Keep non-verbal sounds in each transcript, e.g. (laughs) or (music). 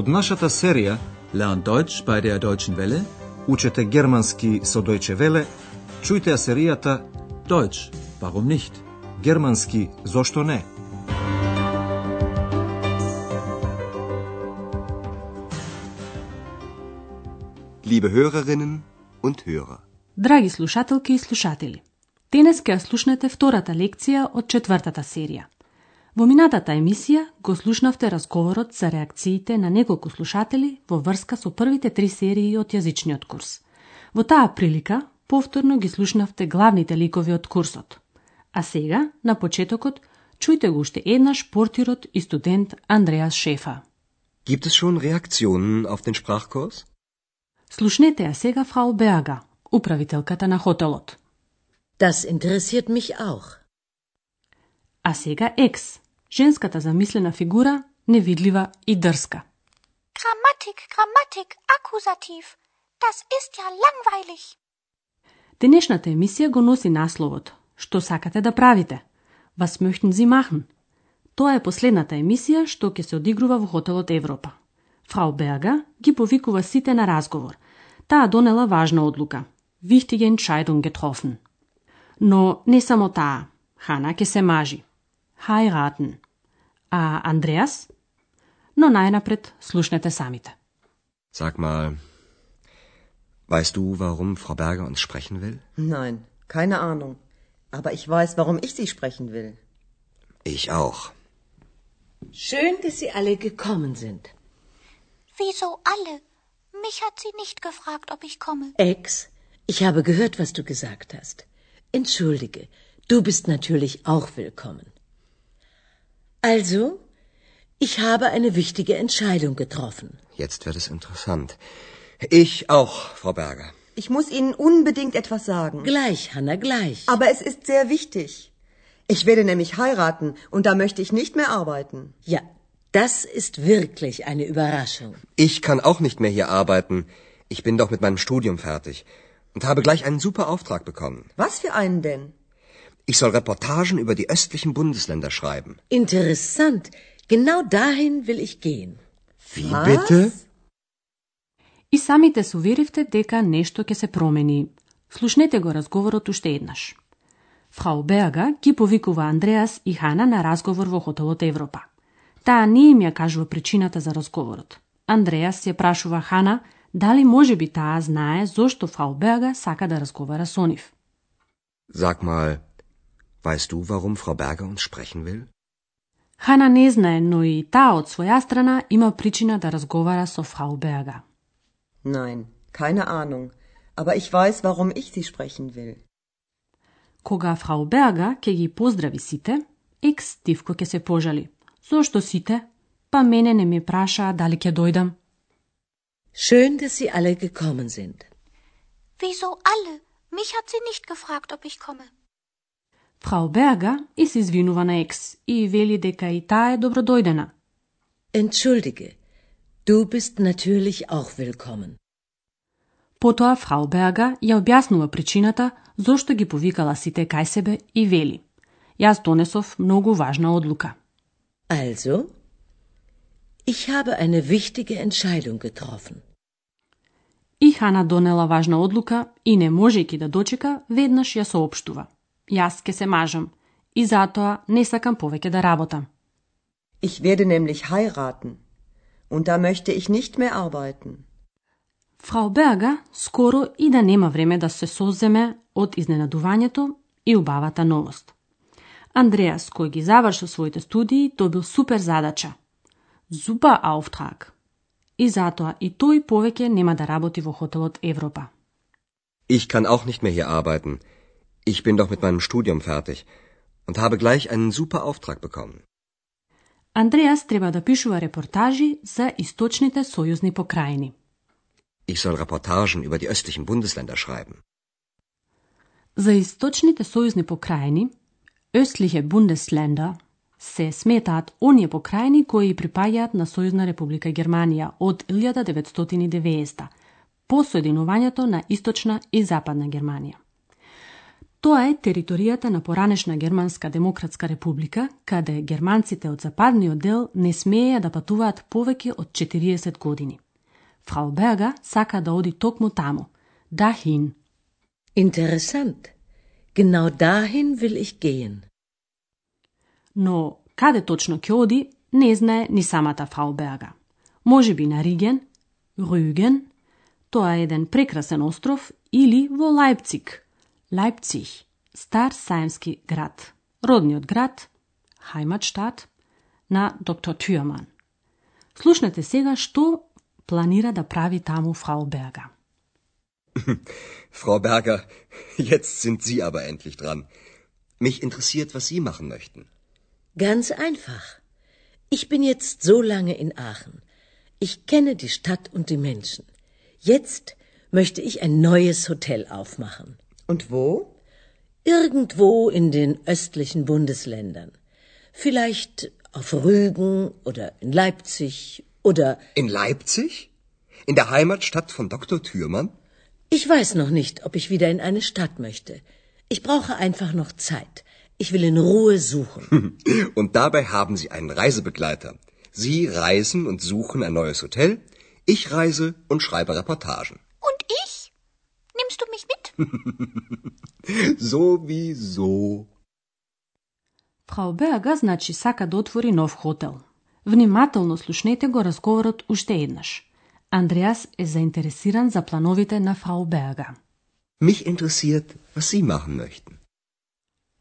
Од нашата серија Lernt Deutsch bei der Deutschen Welle. Учете германски со Дојче Веле, чујте ја серијата Deutsch, warum nicht? Германски зошто не? Liebe Hörerinnen und Hörer, Драги слушателки и слушатели, денес ќе слушнете втората лекција од четвртата серија. Во минатата емисија го слушнавте разговорот за реакциите на неколку слушатели во врска со првите три серии од јазичниот курс. Во таа прилика, повторно ги слушнавте главните ликови од курсот. А сега, на почетокот, чујте го уште еднаш портирот и студент Андреас Шефа. gibt es schon Reaktionen auf den Sprachkurs? Слушнете ја сега фрау Беага, управителката на хотелот. Das interessiert mich auch. А сега екс, женската замислена фигура, невидлива и дрска. Grammatik, Grammatik, Akkusativ. Das ist ja langweilig. Денешната емисија го носи насловот Што сакате да правите? Was möchten Sie machen? Тоа е последната емисија што ќе се одигрува во хотелот Европа. Фрау Берга ги повикува сите на разговор. Таа донела важна одлука. Wichtige Entscheidung getroffen. Но не само таа. Хана ќе се мажи. heiraten. A Andreas? Nun, No najnapred slušnete samite. Sag mal, weißt du, warum Frau Berger uns sprechen will? Nein, keine Ahnung. Aber ich weiß, warum ich sie sprechen will. Ich auch. Schön, dass Sie alle gekommen sind. Wieso alle? Mich hat sie nicht gefragt, ob ich komme. Ex, ich habe gehört, was du gesagt hast. Entschuldige, du bist natürlich auch willkommen. Also, ich habe eine wichtige Entscheidung getroffen. Jetzt wird es interessant. Ich auch, Frau Berger. Ich muss Ihnen unbedingt etwas sagen. Gleich, Hanna, gleich. Aber es ist sehr wichtig. Ich werde nämlich heiraten und da möchte ich nicht mehr arbeiten. Ja, das ist wirklich eine Überraschung. Ich kann auch nicht mehr hier arbeiten. Ich bin doch mit meinem Studium fertig und habe gleich einen super Auftrag bekommen. Was für einen denn? Ich soll Reportagen über die östlichen Bundesländer schreiben. Interessant. Genau dahin will ich gehen. Wie bitte? И самите се уверивте дека нешто ќе се промени. Слушнете го разговорот уште еднаш. Фрау Беага ги повикува Андреас и Хана на разговор во хотелот Европа. Таа не им ја кажува причината за разговорот. Андреас ја прашува Хана дали може би таа знае зошто Фрау Беага сака да разговара со нив. Sag mal, weißt du, warum Frau Berger uns sprechen will? Хана не знае, но и таа од своја страна има причина да разговара со Фрау Беага. Nein, keine Ahnung. Aber ich weiß, warum ich Sie sprechen will. Кога фрау Беага ќе ги поздрави сите, екс Тивко ќе се пожали. Зошто сите? Па мене не ми прашаа дали ќе дојдам. Schön, dass Sie alle gekommen sind. Wieso alle? Mich hat sie nicht gefragt, ob ich komme. Фрау Беага и се извинува на екс и вели дека и таа е добродојдена. Entschuldige, du bist natürlich auch willkommen. Потоа фрау Беага ја објаснува причината зошто ги повикала сите кај себе и вели. Јас донесов многу важна одлука. Also, ich habe eine wichtige Entscheidung getroffen. И Хана донела важна одлука и не можејќи да дочека, веднаш ја соопштува. Јас ке се мажам и затоа не сакам повеќе да работам. Ich werde nämlich heiraten. Und da möchte ich nicht mehr arbeiten. Фрау Берга скоро и да нема време да се соземе од изненадувањето и убавата новост. Андреас, кој ги завршил своите студии, добил супер задача. Super Auftrag. И затоа и тој повеќе нема да работи во хотелот Европа. Ich kann auch nicht mehr hier arbeiten. Ich bin doch mit meinem Studium fertig und habe gleich einen super Auftrag bekommen. Андреас треба да пишува репортажи за источните сојузни покрајни. Ich soll Reportagen über die östlichen Bundesländer schreiben. За источните сојузни покрајни, östliche Bundesländer, се сметаат оние покрајни кои припаѓаат на Сојузна република Германија од 1990 по соединувањето на Источна и Западна Германија. Тоа е територијата на поранешна Германска демократска република, каде германците од западниот дел не смееја да патуваат повеќе од 40 години. Фрау Берга сака да оди токму таму, дахин. Interessant. Genau dahin will ich gehen. Но каде точно ќе оди, не знае ни самата Фрау Берга. Може би на Риген, Рюген, тоа е еден прекрасен остров, или во Лајпциг, Лајпциг, стар сајмски град, родниот град, Heimatstadt, на доктор Тюрман. Слушнете сега што планира да прави таму Фрау Берга. (laughs) Frau Berger, jetzt sind Sie aber endlich dran. Mich interessiert, was Sie machen möchten. Ganz einfach. Ich bin jetzt so lange in Aachen. Ich kenne die Stadt und die Menschen. Jetzt möchte ich ein neues Hotel aufmachen. Und wo? Irgendwo in den östlichen Bundesländern. Vielleicht auf Rügen oder in Leipzig oder. In Leipzig? In der Heimatstadt von Dr. Thürmann? Ich weiß noch nicht, ob ich wieder in eine Stadt möchte. Ich brauche einfach noch Zeit. Ich will in Ruhe suchen. (laughs) Und dabei haben Sie einen Reisebegleiter. Sie reisen und suchen ein neues Hotel. Ich reise und schreibe Reportagen. Und ich? Nimmst du mich mit? (laughs) Sowieso. Фрау Беага значи сака да отвори нов хотел. Внимателно слушнете го разговорот уште еднаш. Андреас е заинтересиран за плановите на Фрау Берга. Mich interessiert, was Sie machen möchten.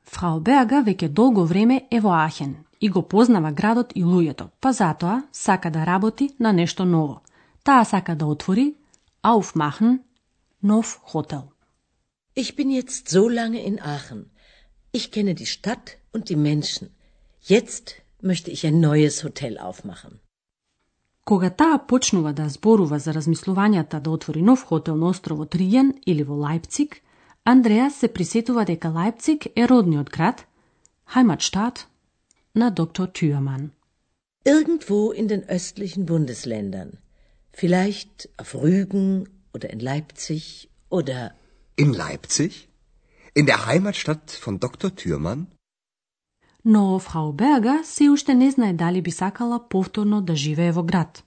Фрау Берга веќе долго време е во Ахен и го познава градот и луѓето, па затоа сака да работи на нешто ново. Таа сака да отвори Aufmachen нов хотел. Ich bin jetzt so lange in Aachen. Ich kenne die Stadt und die Menschen. Jetzt möchte ich ein neues Hotel aufmachen. Кога таа почнува да зборува за размислувањата да отвори нов хотел на островот Риен или во Лајпциг, Андреас се присетува дека Лајпциг е родниот град, Heimatstadt, на доктор Тюрман. Irgendwo in den östlichen Bundesländern. Vielleicht auf Rügen oder in Leipzig oder In Leipzig? In der Heimatstadt von Dr. Thürmann? Но фрау Берга се уште не знае дали би сакала повторно да живее во град.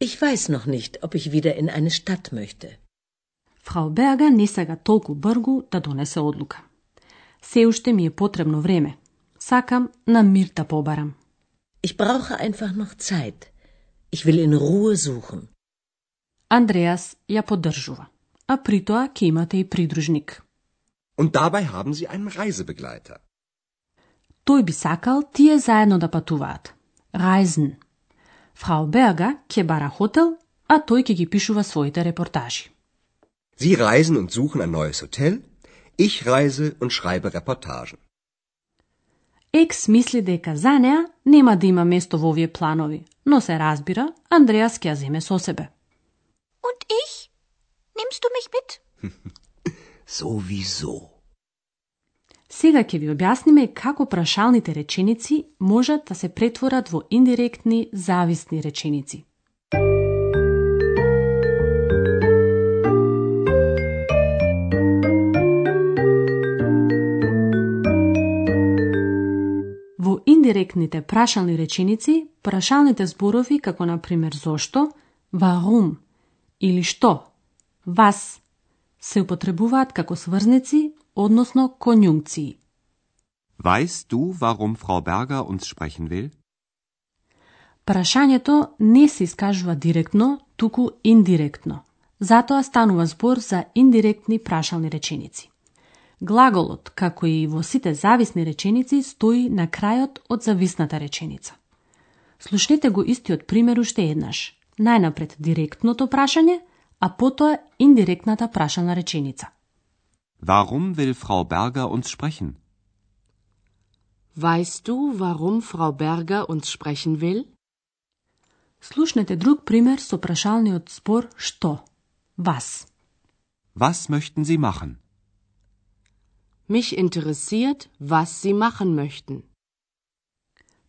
ich weiß noch nicht, ob ich wieder in eine Stadt möchte. Фрау Берга не сага толку бргу да донесе одлука. Се уште ми е потребно време. Сакам на мир да побарам. Ich brauche einfach noch Zeit. Ich will in Ruhe suchen. Андреас ја поддржува. А при тоа ќе имате и придружник. Und dabei haben Sie einen Reisebegleiter. Тој би сакал тие заедно да патуваат. Reisen. Фрау Берга ќе бара хотел, а тој ќе ги пишува своите репортажи. Sie reisen und suchen ein neues Hotel. Ich reise und schreibe Reportagen. Екс мисли дека за неа нема да има место во овие планови, но се разбира, Андреас ќе ја земе со себе. Und ich? Nimmst du mich mit? Sowieso. Сега ќе ви објасниме како прашалните реченици можат да се претворат во индиректни зависни реченици. Во индиректните прашални реченици, прашалните зборови како на пример зошто, warum или што, вас, се употребуваат како сврзници, односно конјункции. Weißt du, warum Frau Berger uns sprechen will? Прашањето не се искажува директно, туку индиректно. Затоа станува збор за индиректни прашални реченици. Глаголот, како и во сите зависни реченици, стои на крајот од зависната реченица. Слушнете го истиот пример уште еднаш. Најнапред директното прашање, а потоа индиректната прашална реченица. Warum will Frau Berger uns sprechen? Weißt du, warum Frau Berger uns sprechen will? Слушнете друг пример со прашалниот збор што. Вас. Was möchten Sie machen? Mich interessiert, was Sie machen möchten.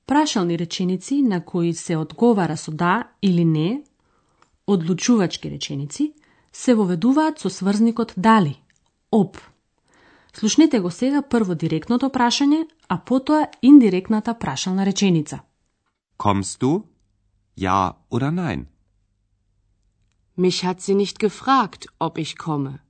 Прашални реченици на кои се одговара со да или не, одлучувачки реченици, се воведуваат со сврзникот дали, об. Слушнете го сега прво директното прашање, а потоа индиректната прашална реченица. Kommst du? Ja oder nein? Mich hat sie nicht gefragt, ob ich komme.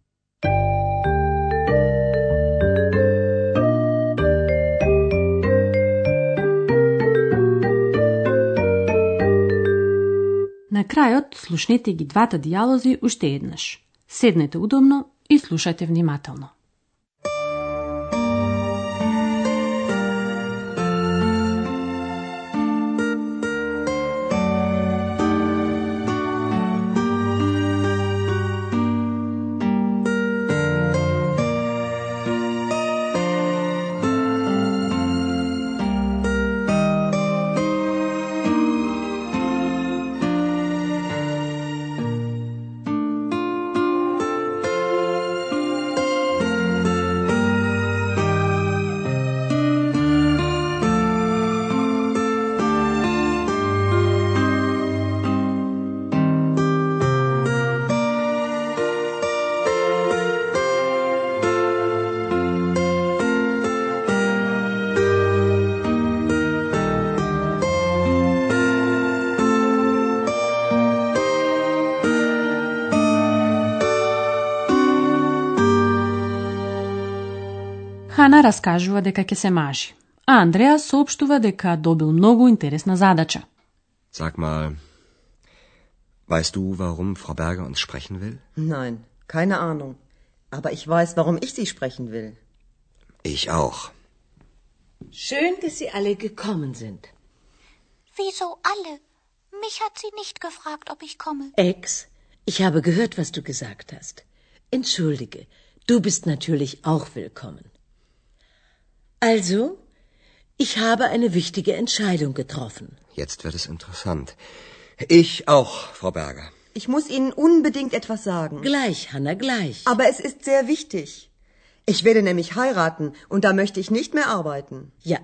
Крајот слушнете ги двата дијалози уште еднаш. Седнете удобно и слушајте внимателно. Хана раскажува дека ќе се мажи, а Андреа соопштува дека добил многу интересна задача. Sag mal, weißt du, warum Frau Berger uns sprechen will? Nein, keine Ahnung. Aber ich weiß, warum ich Sie sprechen will. Ich auch. Schön, dass Sie alle gekommen sind. Wieso alle? Mich hat sie nicht gefragt, ob ich komme. Ex, ich habe gehört, was du gesagt hast. Entschuldige, du bist natürlich auch willkommen. Also, ich habe eine wichtige Entscheidung getroffen. Jetzt wird es interessant. Ich auch, Frau Berger. Ich muss Ihnen unbedingt etwas sagen. Gleich, Hanna, gleich. Aber es ist sehr wichtig. Ich werde nämlich heiraten und da möchte ich nicht mehr arbeiten. Ja,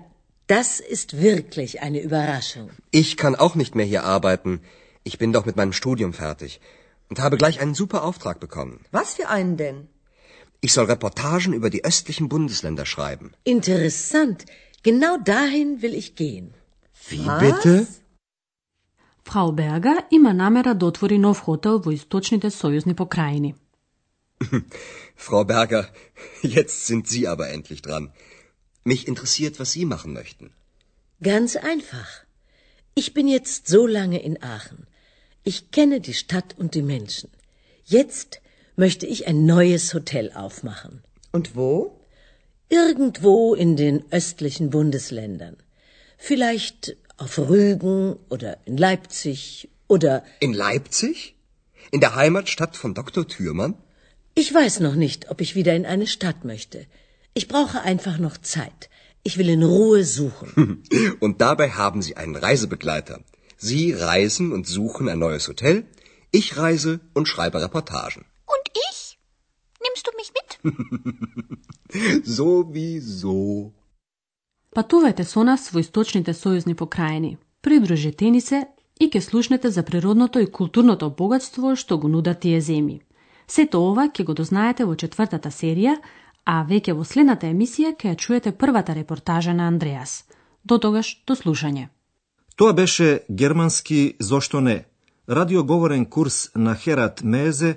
das ist wirklich eine Überraschung. Ich kann auch nicht mehr hier arbeiten. Ich bin doch mit meinem Studium fertig und habe gleich einen super Auftrag bekommen. Was für einen denn? Ich soll Reportagen über die östlichen Bundesländer schreiben. Interessant. Genau dahin will ich gehen. Wie Was? bitte? Frau Berger ima namera da otvori nov hotel v istočnite sojuzni pokrajini. (laughs) Frau Berger, jetzt sind Sie aber endlich dran. Mich interessiert, was Sie machen möchten. Ganz einfach. Ich bin jetzt so lange in Aachen. Ich kenne die Stadt und die Menschen. Jetzt möchte ich ein neues Hotel aufmachen. Und wo? Irgendwo in den östlichen Bundesländern. Vielleicht auf Rügen oder in Leipzig oder In Leipzig? In der Heimatstadt von Dr. Thürmann? ich weiß noch nicht, ob ich wieder in eine Stadt möchte. Ich brauche einfach noch Zeit. Ich will in Ruhe suchen. (laughs) Und dabei haben Sie einen Reisebegleiter. Sie reisen und suchen ein neues Hotel. Ich reise und schreibe Reportagen. (laughs) Sowieso. Патувајте со нас во источните сојузни покрајини. Придружете ни се и ќе слушнете за природното и културното богатство што го нудат тие земји. Сето ова ќе го дознаете во четвртата серија, а веќе во следната емисија ќе ја чуете првата репортажа на Андреас. До тогаш, до слушање. Тоа беше германски «Зошто не?» радиоговорен курс на Херат Мезе